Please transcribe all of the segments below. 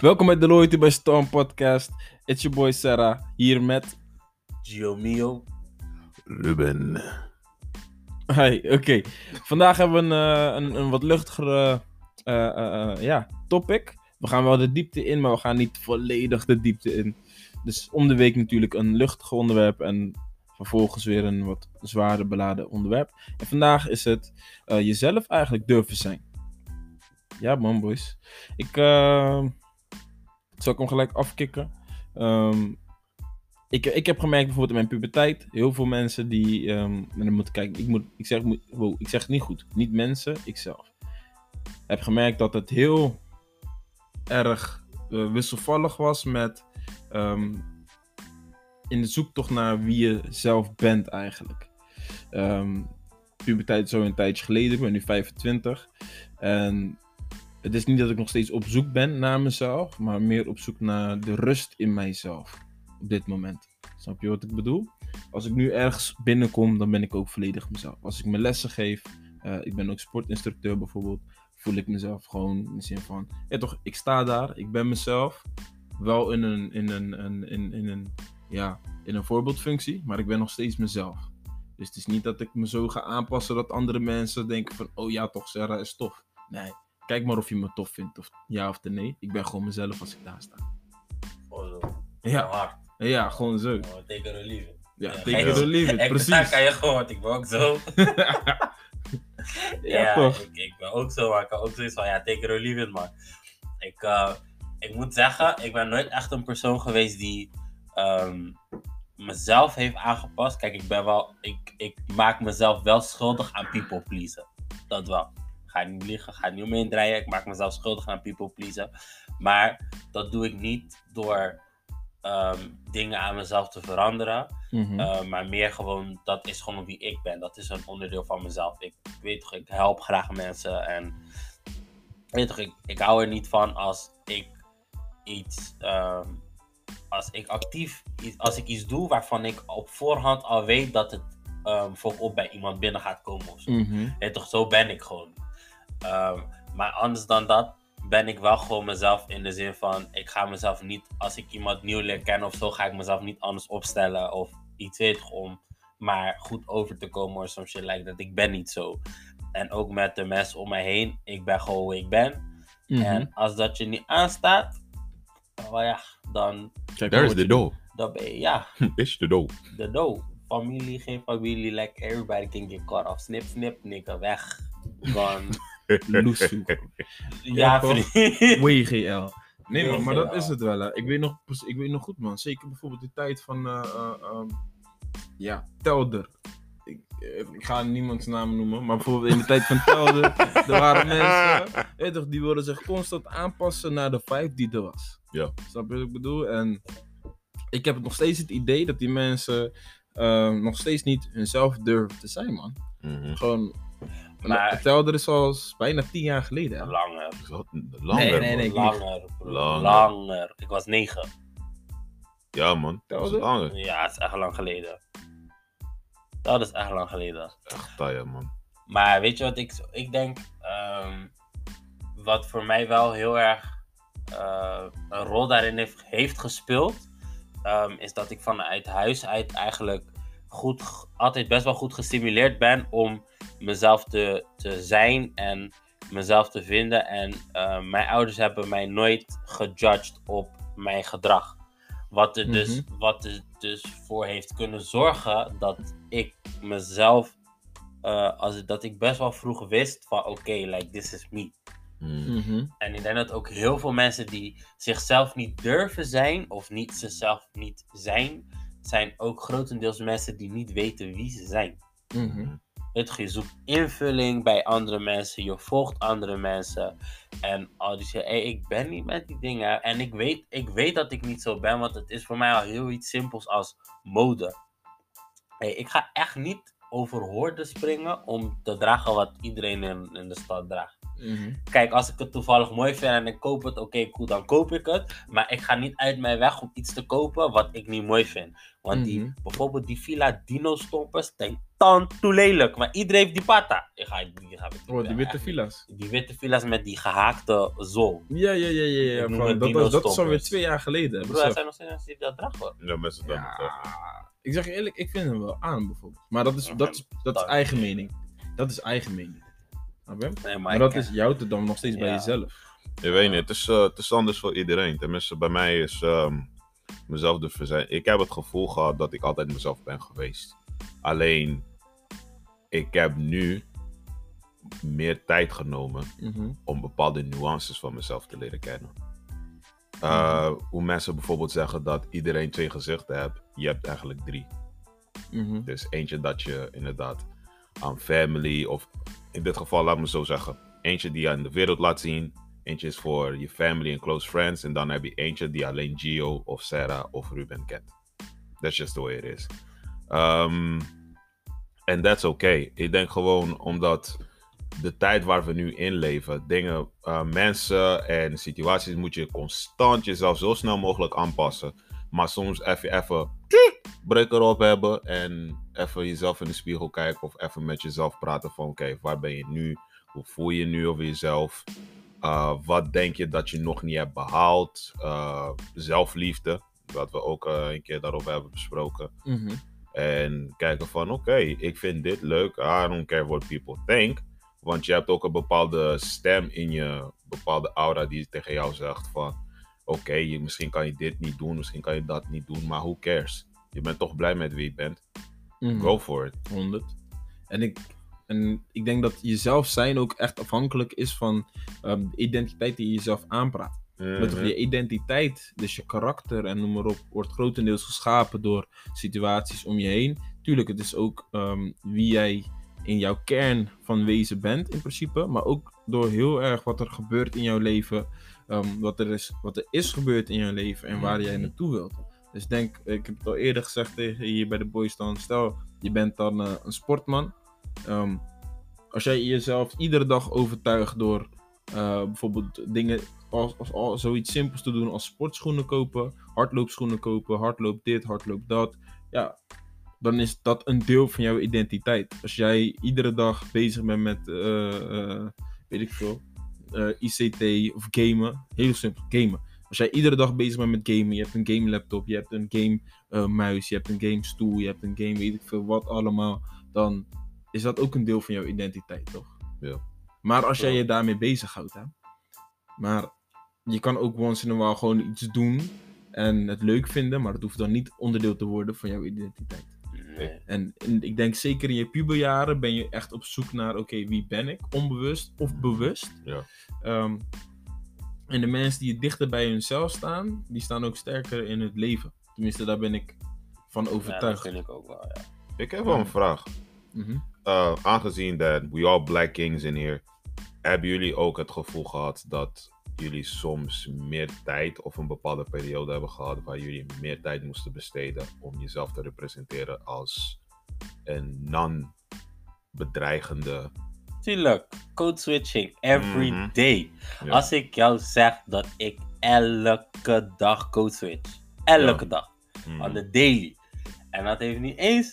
Welkom bij de Loyalty by Storm podcast. It's your boy Sarah, hier met... Gio Mio. Ruben. Hi, oké. Vandaag hebben we een, eh, een, een wat luchtigere eh, eh, eh, ja, topic. We gaan wel de diepte in, maar we gaan niet volledig de diepte in. Dus om de week natuurlijk een luchtig onderwerp en vervolgens weer een wat zwaarder beladen onderwerp. En vandaag is het eh, jezelf eigenlijk durven zijn. Ja man, boys. Ik zal ik hem gelijk afkicken. Ehm, ik, ik heb gemerkt bijvoorbeeld in mijn puberteit, heel veel mensen die, ehm en dan moet ik kijken, ik, moet, ik, zeg, wow, ik zeg het niet goed, niet mensen, ikzelf. Heb gemerkt dat het heel erg eh, wisselvallig was met ehm, in de zoektocht naar wie je zelf bent eigenlijk. Ehm puberteit zo een tijdje geleden, ik ben nu 25 en het is niet dat ik nog steeds op zoek ben naar mezelf, maar meer op zoek naar de rust in mijzelf op dit moment. Snap je wat ik bedoel? Als ik nu ergens binnenkom, dan ben ik ook volledig mezelf. Als ik mijn lessen geef, eh, ik ben ook sportinstructeur bijvoorbeeld, voel ik mezelf gewoon in de zin van, ja toch, ik sta daar, ik ben mezelf, wel in een, in een, een, in, in een, ja, in een voorbeeldfunctie, maar ik ben nog steeds mezelf. Dus het is niet dat ik me zo ga aanpassen dat andere mensen denken van, oh ja toch, Sarah is tof. Nee, kijk maar of je me tof vindt, of ja of nee. Ik ben gewoon mezelf als ik daar sta. Gewoon zo. Ja, Hard. ja gewoon zo. Take it or leave it. Ja, Ja, take ga it je- or leave it, Ik precies. daar kan je gewoon, want ik ben ook zo. Ja, toch? Ik, ik ben ook zo, maar ik kan ook zoiets van, ja, take it or leave it, man. Ik, eh, ik moet zeggen, ik ben nooit echt een persoon geweest die ehm, mezelf heeft aangepast. Kijk, ik ben wel, ik, ik maak mezelf wel schuldig aan people pleasen. Dat wel. Ga niet liegen, ga niet omheen draaien. Ik maak mezelf schuldig aan people pleasen. Maar dat doe ik niet door ehm, dingen aan mezelf te veranderen. Mhm. Uh, maar meer gewoon, dat is gewoon wie ik ben. Dat is een onderdeel van mezelf. Ik weet toch, ik help graag mensen. En weet toch, ik, ik hou er niet van als ik iets, ehm, als ik actief, iets- als ik iets doe waarvan ik op voorhand al weet dat het volop bij iemand binnen gaat komen of zo. Mhm. Weet toch, zo ben ik gewoon. Ehm, maar anders dan dat ben ik wel gewoon mezelf in de zin van, ik ga mezelf niet, als ik iemand nieuw leer kennen of zo, ga ik mezelf niet anders opstellen of iets weet om maar goed over te komen of some shit like dat. Ik ben niet zo. En ook met de mensen om mij heen, ik ben gewoon hoe ik ben. Mhm. En als dat je niet aanstaat, wel ja, dan, Kijk, There's hoort the je. door. dan ben je, ja, Is the door. de dood. Familie, geen familie, like everybody can get cut off. Snip, snip, nigga, weg. Gone. Loesoe. Ja. WGL. Nee man, maar dat is het wel. Hè. Ik, weet nog, ik weet nog goed man. Zeker bijvoorbeeld de tijd van, eh, eh, ehm, ja, Telder. Ik, eh, ik ga niemands naam noemen, maar bijvoorbeeld in de tijd van Telder, er waren mensen, weet toch, die wilden zich constant aanpassen naar de vibe die er was. Ja. Snap je wat ik bedoel? En ik heb nog steeds het idee dat die mensen eh, nog steeds niet hunzelf durven te zijn, man. Mhm. Gewoon, Maar- Telder is al bijna tien jaar geleden. Hè? Langer. Langer, Nee, nee, man. Langer. Langer. Langer. Ik was negen. Ja, man. Dat is Telder? langer. Ja, het is echt lang geleden. Dat is echt lang geleden. Echt taaie, man. Maar weet je wat ik, ik denk? ehm, wat voor mij wel heel erg eh, een rol daarin heeft, heeft gespeeld, ehm, is dat ik vanuit huis uit eigenlijk goed, altijd best wel goed gestimuleerd ben om mezelf te, te zijn en mezelf te vinden. En eh, mijn ouders hebben mij nooit gejudged op mijn gedrag. Wat er, dus, wat er dus voor heeft kunnen zorgen dat ik mezelf eh, als dat ik best wel vroeg wist van oké, like this is me. Mhm. Mhm. En ik denk dat ook heel veel mensen die zichzelf niet durven zijn of niet zichzelf niet zijn, zijn ook grotendeels mensen die niet weten wie ze zijn. Mhm. Weet je, je zoekt invulling bij andere mensen, je volgt andere mensen. En al die zeggen, hey, ik ben niet met die dingen. En ik weet, ik weet dat ik niet zo ben, want het is voor mij al heel iets simpels als mode. Hey, ik ga echt niet overhoor te springen om te dragen wat iedereen in, in de stad draagt. Mhm. Kijk, als ik het toevallig mooi vind en ik koop het, oké, cool, dan koop ik het. Maar ik ga niet uit mijn weg om iets te kopen wat ik niet mooi vind. Want die, Mhm. bijvoorbeeld die Villa Dino Stompers, denk dan toe lelijk. Maar iedereen heeft die pata. Ik ga, die ga Oh, die witte villa's. Die witte villa's met die gehaakte zool. Ja, ja, ja, ja. dat, was, dat is alweer twee jaar geleden. Bro, er zijn nog steeds die dat dragen. hoor. Ja, mensen dan. Ja, ik zeg je eerlijk, ik vind hem wel aan bijvoorbeeld. Maar dat is, dat is, dat is eigen mening. Dat is eigen mening. Nee, maar, Maar dat is jouw te dan nog steeds bij jezelf. Je weet niet, het is, eh, het is anders voor iedereen. Tenminste, bij mij is ehm, mezelf de verzijn. Ik heb het gevoel gehad dat ik altijd mezelf ben geweest. Alleen, ik heb nu meer tijd genomen Mhm. om bepaalde nuances van mezelf te leren kennen. Eh, Hoe mensen bijvoorbeeld zeggen dat iedereen twee gezichten hebt, je hebt eigenlijk drie. Mhm. Dus eentje dat je inderdaad aan family, of in dit geval laat me zo zeggen, eentje die je aan de wereld laat zien. Eentje is voor je family en close friends. En dan heb je eentje die alleen Gio of Sarah of Ruben kent. That's just the way it is. Um, en that's okay. Ik denk gewoon omdat de tijd waar we nu in leven, dingen, eh, mensen en situaties moet je constant jezelf zo snel mogelijk aanpassen. Maar soms even, even erop hebben en even jezelf in de spiegel kijken of even met jezelf praten van oké, waar ben je nu? Hoe voel je je nu over jezelf? Uh, wat denk je dat je nog niet hebt behaald? Uh, zelfliefde, wat we ook een keer daarover hebben besproken. Mhm. En kijken van oké, ik vind dit leuk. I don't care what people think. Want je hebt ook een bepaalde stem in je, bepaalde aura die tegen jou zegt van oké, misschien kan je dit niet doen, misschien kan je dat niet doen, maar who cares? Je bent toch blij met wie je bent? Mhm. Go for it. 100. En ik, en ik denk dat jezelf zijn ook echt afhankelijk is van ehm, de identiteit die je jezelf aanpraat. Mhm. je identiteit, dus je karakter en noem maar op, wordt grotendeels geschapen door situaties om je heen. Tuurlijk, het is ook ehm, wie jij in jouw kern van wezen bent in principe, maar ook door heel erg wat er gebeurt in jouw leven, ehm, wat, er is, wat er is gebeurd in jouw leven en waar jij naartoe wilt. Dus denk, ik heb het al eerder gezegd tegen hier bij de boys dan, stel je bent dan eh, een sportman. Ehm, als jij jezelf iedere dag overtuigt door eh, bijvoorbeeld dingen als, als, als zoiets simpels te doen als sportschoenen kopen, hardloopschoenen kopen, hardloop dit, hardloop dat. Ja, dan is dat een deel van jouw identiteit. Als jij iedere dag bezig bent met, eh, eh, weet ik veel, eh, ICT of gamen, heel simpel, gamen. Als jij iedere dag bezig bent met gamen, je hebt een game laptop, je hebt een game muis, je hebt een game stoel, je hebt een game weet ik veel wat allemaal, dan is dat ook een deel van jouw identiteit, toch? Ja. Maar als jij Ja. je daarmee bezighoudt, hè. Maar je kan ook once in a while gewoon iets doen en het leuk vinden, maar het hoeft dan niet onderdeel te worden van jouw identiteit. Nee. En, en ik denk zeker in je puberjaren ben je echt op zoek naar, oké, wie ben ik? Onbewust of bewust. Ja. Ehm, en de mensen die dichter bij hunzelf staan, die staan ook sterker in het leven. Tenminste, daar ben ik van Ja, dat overtuigd. vind ik ook wel, ja. Ik heb wel een vraag. Mhm. Uh, aangezien dat we all black kings in hier, hebben jullie ook het gevoel gehad dat jullie soms meer tijd of een bepaalde periode hebben gehad waar jullie meer tijd moesten besteden om jezelf te representeren als een non-bedreigende. Tuurlijk, code switching, every Mhm. day. Ja. Als ik jou zeg dat ik elke dag code switch. Elke Ja. dag. Hmm. On the daily. En dat heeft niet eens.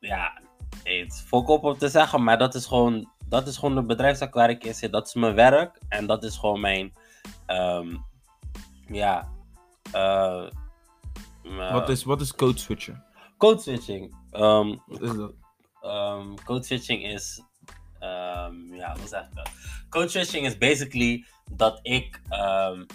Ja, het is fok op om te zeggen, maar dat is gewoon. Dat is gewoon de bedrijfstak waar ik in zit. Dat is mijn werk. En dat is gewoon mijn. Ehm, ja. eh, mijn- Wat, is, wat is code switcher? Code switching. Ehm, Wat is dat? um, code switching is. Um, ja, hoe zeg ik dat? Code switching is basically dat ik. um,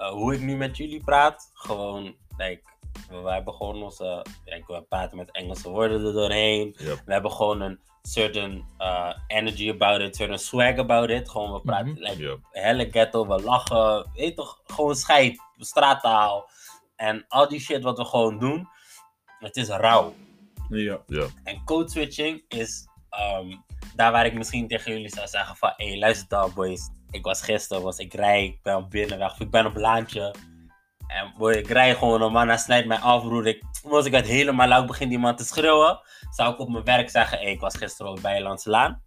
uh, hoe ik nu met jullie praat. Gewoon, like, we, hebben gewoon onze. Like, we praten met Engelse woorden er doorheen. Yep. We hebben gewoon een certain uh, energy about it, certain swag about it. Gewoon, we praten. Mhm. like, helle ghetto, we lachen. Weet toch, gewoon scheid, straattaal. En al die shit wat we gewoon doen. Het is rauw. Ja. En code switching is ehm, daar waar ik misschien tegen jullie zou zeggen van... Hé, hey, luister dan boys. Ik was gisteren, was ik rijk, ik ben op binnenweg, of ik ben op laantje. En boy, ik rij gewoon, een man hij snijdt mij af, broer. Ik, als ik het helemaal lauw begin die man te schreeuwen, zou ik op mijn werk zeggen, hey, ik was gisteren ook bij Landslaan.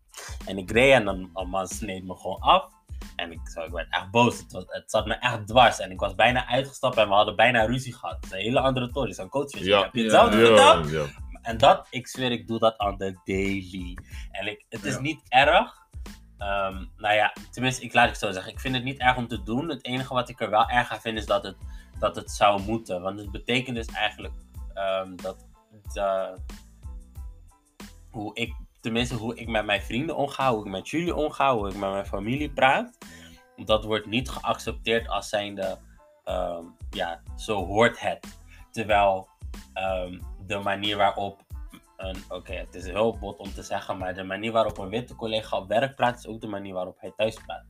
En ik reed en dan een man sneed me gewoon af. En ik, zo, ik werd echt boos. Het, was, het zat me echt dwars. En ik was bijna uitgestapt en we hadden bijna ruzie gehad. Het is een hele andere tory, zo'n coach. Ja. Heb je hetzelfde Ja, ja. En dat, ik zweer, ik doe dat aan de daily. En ik, het is niet erg. Ehm, nou ja, tenminste, ik laat het zo zeggen. Ik vind het niet erg om te doen. Het enige wat ik er wel erg aan vind is dat het, dat het zou moeten. Want het betekent dus eigenlijk ehm, dat de, hoe ik, tenminste hoe ik met mijn vrienden omga, hoe ik met jullie omga, hoe ik met mijn familie praat, dat wordt niet geaccepteerd als zijnde, ehm, ja, zo hoort het. Terwijl ehm, de manier waarop oké, het is heel bot om te zeggen, maar de manier waarop een witte collega op werk praat, is ook de manier waarop hij thuis praat.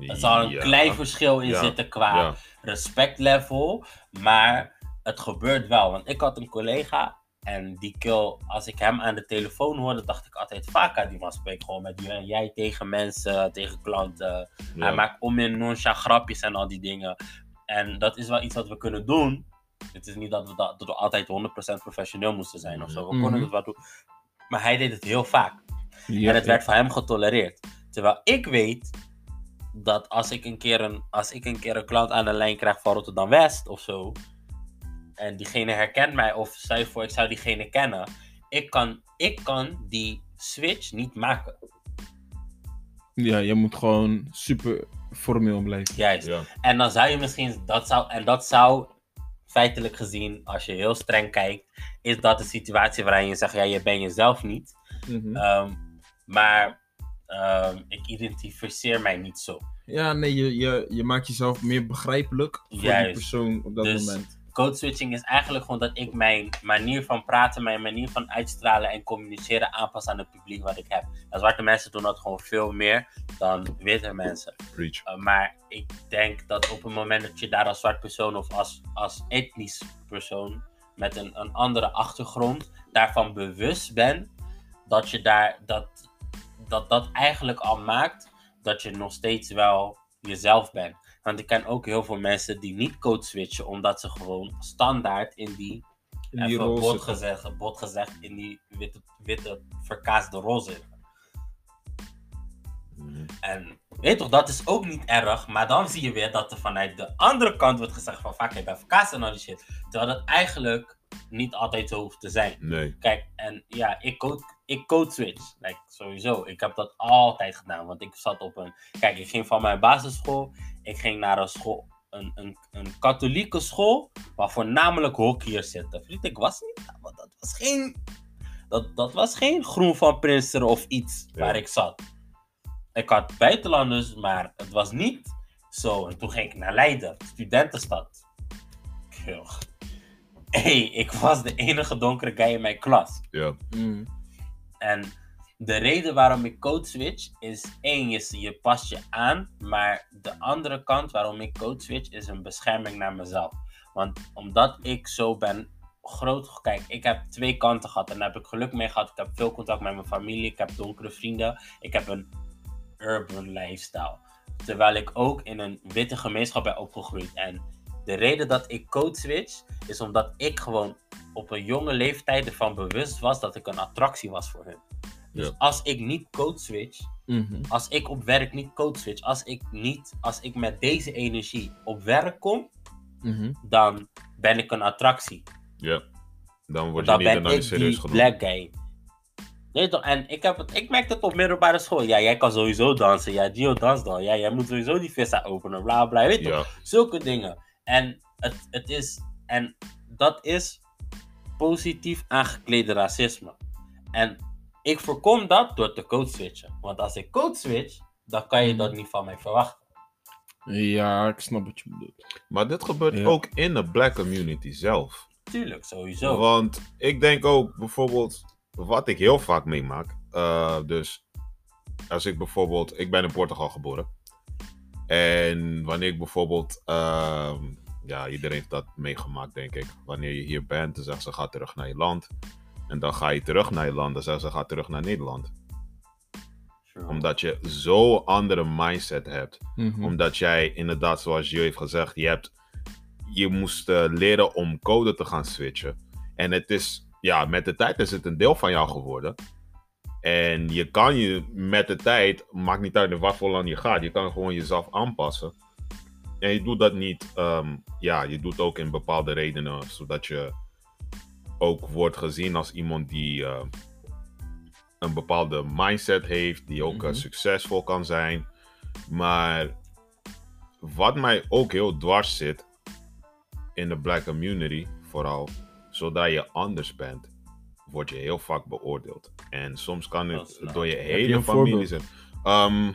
Er zal een Ja. klein verschil in Ja. zitten qua Ja. respectlevel, maar het gebeurt wel. Want ik had een collega en die kill, als ik hem aan de telefoon hoorde, dacht ik altijd vaak die man spreekt gewoon met jij, jij tegen mensen, tegen klanten. Ja. Hij maakt om in noncha grapjes en al die dingen. En dat is wel iets wat we kunnen doen. Het is niet dat we, dat, dat we altijd 100% professioneel moesten zijn of zo. We Mhm. konden het wel doen. Maar hij deed het heel vaak. Ja, En het werd van hem getolereerd. Terwijl ik weet dat als ik een keer een, als ik een, keer een klant aan de lijn krijg van Rotterdam West of zo. En diegene herkent mij, of stel je voor, ik zou diegene kennen. Ik kan, ik kan die switch niet maken. Ja, je moet gewoon super formeel blijven. Juist. Ja. En dan zou je misschien, dat zou, en dat zou feitelijk gezien, als je heel streng kijkt, is dat de situatie waarin je zegt, ja, je bent jezelf niet. Mhm. Ehm, maar ehm, ik identificeer mij niet zo. Ja, nee, je, je, je maakt jezelf meer begrijpelijk voor die persoon op dat Dus- moment. Code switching is eigenlijk gewoon dat ik mijn manier van praten, mijn manier van uitstralen en communiceren aanpas aan het publiek wat ik heb. En zwarte mensen doen dat gewoon veel meer dan witte mensen. Uh, maar ik denk dat op het moment dat je daar als zwart persoon of als, als etnisch persoon met een, een andere achtergrond daarvan bewust bent, dat je daar dat, dat dat eigenlijk al maakt dat je nog steeds wel jezelf bent. Want ik ken ook heel veel mensen die niet code switchen, omdat ze gewoon standaard in die, In die even bot gezegd, bot gezegd, in die witte, witte verkaasde rol zitten. Mhm. En weet toch, dat is ook niet erg, maar dan zie je weer dat er vanuit de andere kant wordt gezegd van fuck, ben verkaasd en al die shit. Terwijl dat eigenlijk niet altijd zo hoeft te zijn. Nee. Kijk, en ja, ik code, ik code switch. Like, sowieso. Ik heb dat altijd gedaan. Want ik zat op een. Kijk, ik ging van mijn basisschool. Ik ging naar een school. Een, een, een katholieke school. Waar voornamelijk hockeyers zitten. Vriend, ik was niet. want Dat was geen. Dat, dat was geen groen van Prinsen of iets Ja. waar ik zat. Ik had buitenlanders, maar het was niet zo. En toen ging ik naar Leiden, studentenstad. Kill. Hey, ik was de enige donkere guy in mijn klas. Ja. Mm. En de reden waarom ik code switch is één, je, je past je aan. Maar de andere kant waarom ik code switch is een bescherming naar mezelf. Want omdat ik zo ben groot. Kijk, ik heb twee kanten gehad en daar heb ik geluk mee gehad. Ik heb veel contact met mijn familie. Ik heb donkere vrienden. Ik heb een urban lifestyle. Terwijl ik ook in een witte gemeenschap ben opgegroeid. En de reden dat ik code switch is omdat ik gewoon op een jonge leeftijd ervan bewust was dat ik een attractie was voor hun. Dus Ja. als ik niet code switch, Mhm. als ik op werk niet code switch, als ik niet, als ik met deze energie op werk kom, Mhm. dan ben ik een attractie. Ja. Dan word je dan niet ben ik serieus die black guy. Nee toch? En ik, heb het, ik merk het op middelbare school. Ja, jij kan sowieso dansen. Ja, Gio dans dan. Ja, jij moet sowieso die vissa openen. Bla bla. Weet je toch? Ja. Zulke dingen. En het, het is, en dat is positief aangeklede racisme. En ik voorkom dat door te code switchen. Want als ik code switch, dan kan je dat niet van mij verwachten. Ja, ik snap wat je bedoelt. Maar dit gebeurt Ja. ook in de black community zelf. Tuurlijk, sowieso. Want ik denk ook bijvoorbeeld, wat ik heel vaak meemaak. eh, dus als ik bijvoorbeeld, ik ben in Portugal geboren. En wanneer ik bijvoorbeeld, ehm, ja, iedereen heeft dat meegemaakt, denk ik. Wanneer je hier bent, dan zeggen ze ga terug naar je land. En dan ga je terug naar je land, dan zeggen ze ga terug naar Nederland. Omdat je zo'n andere mindset hebt. Mhm. Omdat jij inderdaad, zoals je heeft gezegd, je, hebt, je moest eh, leren om code te gaan switchen. En het is, ja, met de tijd is het een deel van jou geworden. En je kan je met de tijd, maakt niet uit in wat voor land je gaat, je kan gewoon jezelf aanpassen. En je doet dat niet, ehm, ja, je doet ook in bepaalde redenen, zodat je ook wordt gezien als iemand die eh, een bepaalde mindset heeft, die ook eh, Mhm. succesvol kan zijn. Maar wat mij ook heel dwars zit in de black community, vooral, zodra je anders bent, word je heel vaak beoordeeld. En soms kan het nou- door je hele familie voorbeeld? zijn. Ehm,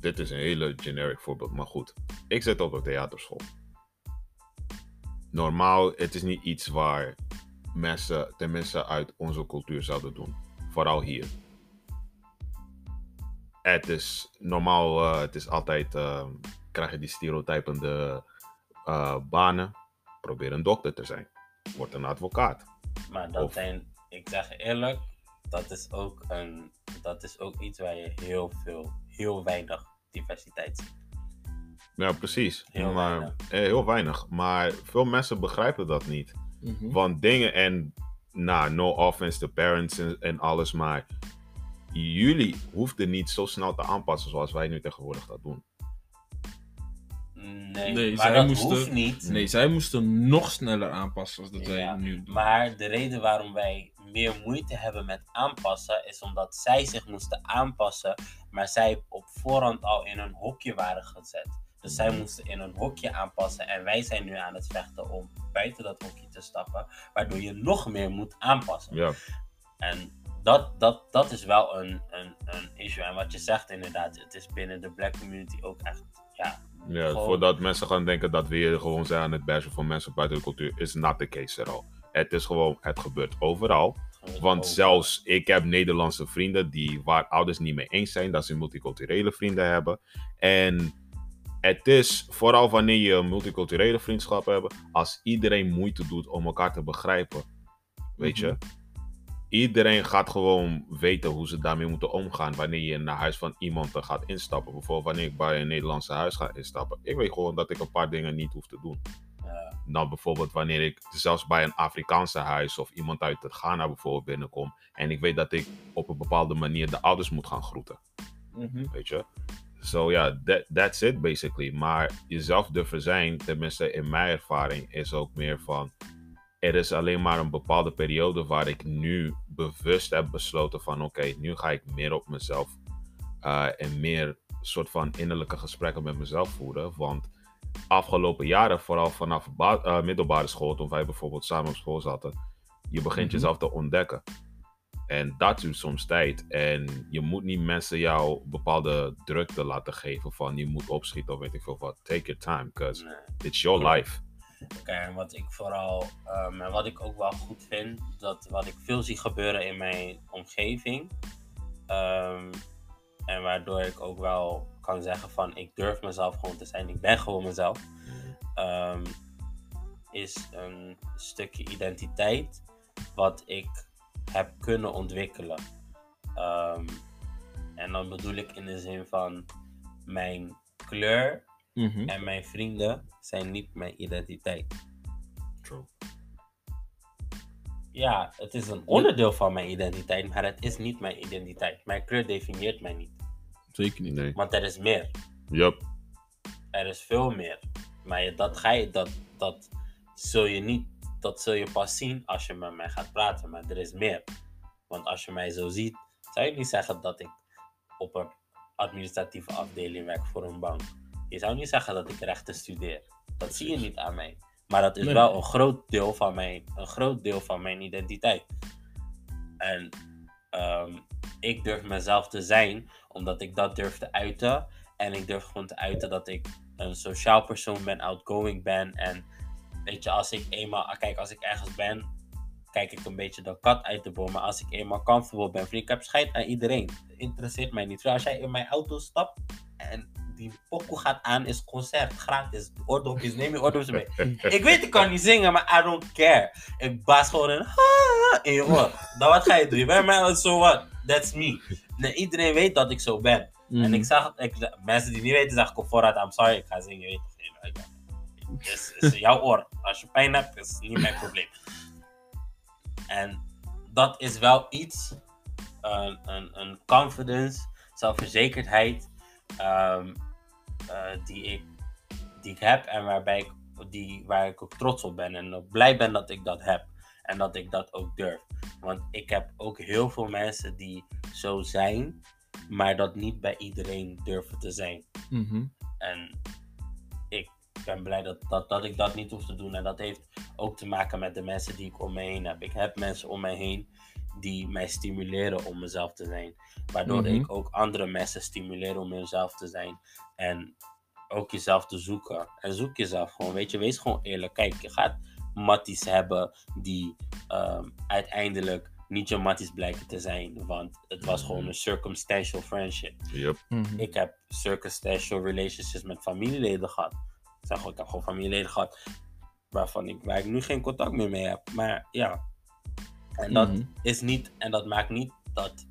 dit is een hele generic voorbeeld, maar goed. Ik zit op een theaterschool. Normaal, het is niet iets waar mensen, tenminste uit onze cultuur, zouden doen. Vooral hier. Het is normaal, eh, het is altijd, eh, krijg je die stereotypende eh, banen. Probeer een dokter te zijn. Word een advocaat. Maar dat Of- zijn, ik zeg eerlijk, dat is ook een, dat is ook iets waar je heel veel, heel weinig diversiteit ziet. Ja, precies. Heel maar, weinig. eh, heel weinig. Maar veel mensen begrijpen dat niet. Mhm. Want dingen en, nou, no offense to parents en, en alles, maar jullie hoefden niet zo snel te aanpassen zoals wij nu tegenwoordig dat doen. Nee, Nee, maar zij dat moesten- hoeft niet. Nee, zij moesten nog sneller aanpassen als dat Ja, nu doen. Maar de reden waarom wij meer moeite hebben met aanpassen, is omdat zij zich moesten aanpassen, maar zij op voorhand al in een hokje waren gezet. Dus zij moesten in een hokje aanpassen en wij zijn nu aan het vechten om buiten dat hokje te stappen, waardoor je nog meer moet aanpassen. Ja, En dat, dat, dat is wel een, een, een issue. En wat je zegt inderdaad, het is binnen de black community ook echt, ja, ja Gewoon- voordat mensen gaan denken dat we hier gewoon zijn aan het bashen voor mensen buiten de cultuur, is not the case at all. Het is gewoon, het gebeurt overal. Want zelfs ik heb Nederlandse vrienden die waar ouders niet mee eens zijn dat ze multiculturele vrienden hebben. En het is vooral wanneer je multiculturele vriendschap hebt, als iedereen moeite doet om elkaar te begrijpen. Weet je? Iedereen gaat gewoon weten hoe ze daarmee moeten omgaan wanneer je naar huis van iemand gaat instappen. Bijvoorbeeld wanneer ik bij een Nederlandse huis ga instappen. Ik weet gewoon dat ik een paar dingen niet hoef te doen. Ja. Nou, bijvoorbeeld wanneer ik zelfs bij een Afrikaanse huis of iemand uit het Ghana bijvoorbeeld binnenkom. En ik weet dat ik op een bepaalde manier de ouders moet gaan groeten. Mhm. Weet je? So ja, that, that's it basically. Maar jezelf durven zijn, tenminste in mijn ervaring, is ook meer van. Er is alleen maar een bepaalde periode waar ik nu bewust heb besloten van oké, nu ga ik meer op mezelf eh, en meer soort van innerlijke gesprekken met mezelf voeren. Want afgelopen jaren, vooral vanaf eh, middelbare school, toen wij bijvoorbeeld samen op school zaten, je begint Mhm. jezelf te ontdekken. En dat duurt soms tijd. En je moet niet mensen jou bepaalde drukte laten geven van je moet opschieten of weet ik veel wat. Take your time, because it's your life. Oké, en wat ik vooral, ehm, en wat ik ook wel goed vind, dat wat ik veel zie gebeuren in mijn omgeving, ehm, en waardoor ik ook wel kan zeggen van ik durf mezelf gewoon te zijn, ik ben gewoon mezelf, ehm, is een stukje identiteit wat ik heb kunnen ontwikkelen. En dan bedoel ik in de zin van mijn kleur Mhm. en mijn vrienden zijn niet mijn identiteit. True. Ja, het is een onderdeel van mijn identiteit, maar het is niet mijn identiteit. Mijn kleur definieert mij niet. Zeker niet. Nee. Want er is meer. Yup. Er is veel meer. Maar dat ga je, dat, dat zul je niet, dat zul je pas zien als je met mij gaat praten. Maar er is meer. Want als je mij zo ziet, zou je niet zeggen dat ik op een administratieve afdeling werk voor een bank. Je zou niet zeggen dat ik rechten studeer. Dat zie je niet aan mij. Maar dat is Nee. wel een groot deel van mijn, een groot deel van mijn identiteit. En ehm, ik durf mezelf te zijn, omdat ik dat durf te uiten. En ik durf gewoon te uiten dat ik een sociaal persoon ben, outgoing ben. En weet je, als ik eenmaal, kijk, als ik ergens ben, kijk ik een beetje de kat uit de boom. Maar als ik eenmaal comfortable ben, vriend, ik heb scheid aan iedereen. Het interesseert mij niet. Als jij in mijn auto stapt en die pokoe gaat aan, is concert, gratis. Oordopjes, neem je oordopjes mee. Ik weet, ik kan niet zingen, maar I don't care. Ik baas gewoon een in je oor. Dan wat ga je doen? Je bent mij zo wat. that's me. Nee, iedereen weet dat ik zo ben. Mhm. En ik zag, ik, mensen die niet weten, zeg ik op voorraad, I'm sorry, ik ga zingen, je weet toch. je is, is jouw oor. Als je pijn hebt, is het niet mijn probleem. En dat is wel iets, een, een, een confidence, zelfverzekerdheid, ehm, eh, die, ik, die ik heb en waarbij ik, die, waar ik ook trots op ben. En ook blij ben dat ik dat heb. En dat ik dat ook durf. Want ik heb ook heel veel mensen die zo zijn, maar dat niet bij iedereen durven te zijn. Mhm. En ik ben blij dat, dat, dat ik dat niet hoef te doen. En dat heeft ook te maken met de mensen die ik om me heen heb. Ik heb mensen om mij heen die mij stimuleren om mezelf te zijn. Waardoor Mhm. ik ook andere mensen stimuleer om hunzelf te zijn. En ook jezelf te zoeken. En zoek jezelf gewoon. Weet je, wees gewoon eerlijk. Kijk, je gaat matties hebben die ehm, uiteindelijk niet je matties blijken te zijn. Want het was gewoon een circumstantial friendship. Yep. Mhm. Ik heb circumstantial relationships met familieleden gehad. Ik zeg gewoon, ik heb gewoon familieleden gehad waarvan ik, waar ik nu geen contact meer mee heb. Maar ja, en dat Mhm. is niet, en dat maakt niet dat,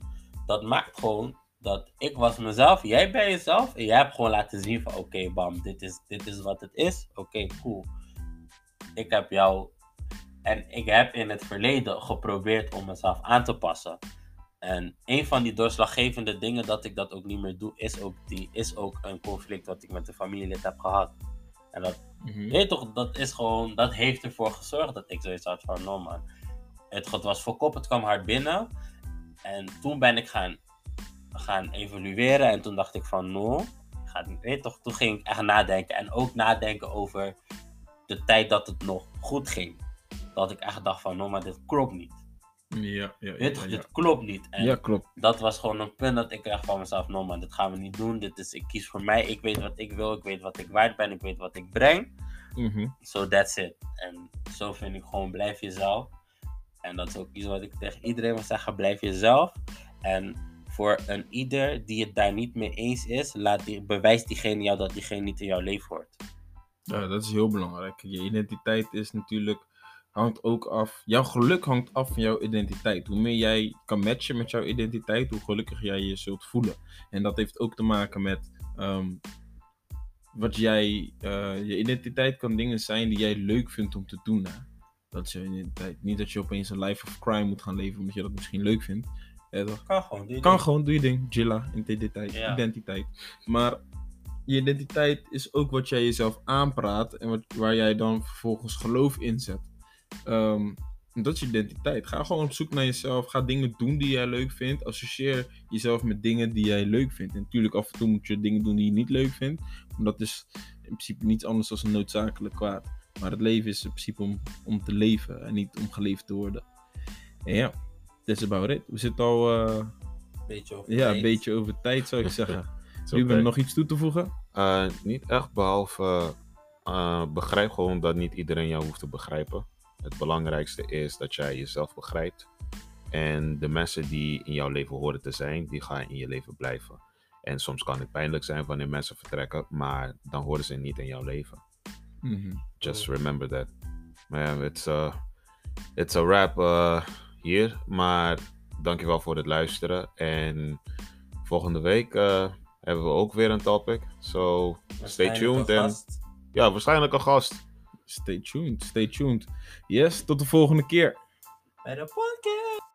dat maakt gewoon dat ik was mezelf, jij bent jezelf en jij hebt gewoon laten zien van oké bam, dit is, dit is wat het is. Oké, cool. Ik heb jou, en ik heb in het verleden geprobeerd om mezelf aan te passen. En een van die doorslaggevende dingen dat ik dat ook niet meer doe, is ook, die, is ook een conflict wat ik met de familielid heb gehad. En dat, Mhm. weet toch, dat is gewoon, dat heeft ervoor gezorgd dat ik zoiets had van, no man. Het, het was voor kop, het kwam hard binnen. En toen ben ik gaan, gaan evalueren en toen dacht ik van, no, ik ga het niet, weet toch, toen ging ik echt nadenken. En ook nadenken over de tijd dat het nog goed ging. Dat ik echt dacht van, no, maar dit klopt niet. Ja, ja, Weet ja, ja. dit klopt niet. En Ja, klopt. dat was gewoon een punt dat ik dacht van mezelf, no man, dit gaan we niet doen. Dit is, ik kies voor mij, ik weet wat ik wil, ik weet wat ik waard ben, ik weet wat ik breng. Mhm. So that's it. En zo vind ik gewoon, blijf jezelf. En dat is ook iets wat ik tegen iedereen wil zeggen, blijf jezelf. En voor een ieder die het daar niet mee eens is, laat die, bewijst diegene jou dat diegene niet in jouw leven hoort. Ja, dat is heel belangrijk. Je identiteit is natuurlijk, hangt ook af, jouw geluk hangt af van jouw identiteit. Hoe meer jij kan matchen met jouw identiteit, hoe gelukkiger jij je zult voelen. En dat heeft ook te maken met ehm, wat jij, eh, je identiteit kan dingen zijn die jij leuk vindt om te doen. Dat je identiteit. Niet dat je opeens een life of crime moet gaan leven omdat je dat misschien leuk vindt. Ja, toch? Kan gewoon. doe je Kan ding. gewoon, doe je ding. Jilla, identiteit. Ja. identiteit. Maar je identiteit is ook wat jij jezelf aanpraat en wat, waar jij dan vervolgens geloof in zet. Ehm, dat is je identiteit. Ga gewoon op zoek naar jezelf. Ga dingen doen die jij leuk vindt. Associeer jezelf met dingen die jij leuk vindt. En natuurlijk, af en toe moet je dingen doen die je niet leuk vindt. Maar dat is in principe niets anders dan een noodzakelijk kwaad. Maar het leven is in principe om, om te leven en niet om geleefd te worden. En ja, that's about it. We zitten al eh, Beetje over ja, een beetje over tijd, zou ik zeggen. Is Ruben, oké. nog iets toe te voegen? Eh, niet echt, behalve eh, begrijp gewoon dat niet iedereen jou hoeft te begrijpen. Het belangrijkste is dat jij jezelf begrijpt. En de mensen die in jouw leven horen te zijn, die gaan in je leven blijven. En soms kan het pijnlijk zijn wanneer mensen vertrekken, maar dan horen ze niet in jouw leven. Mhm. Just remember that. Maar ja, it's, uh, it's a wrap uh, hier. Maar dankjewel voor het luisteren. En volgende week uh, hebben we ook weer een topic. So stay tuned. En ja, waarschijnlijk een gast. Stay tuned, stay tuned. Yes, tot de volgende keer. Bij de podcast.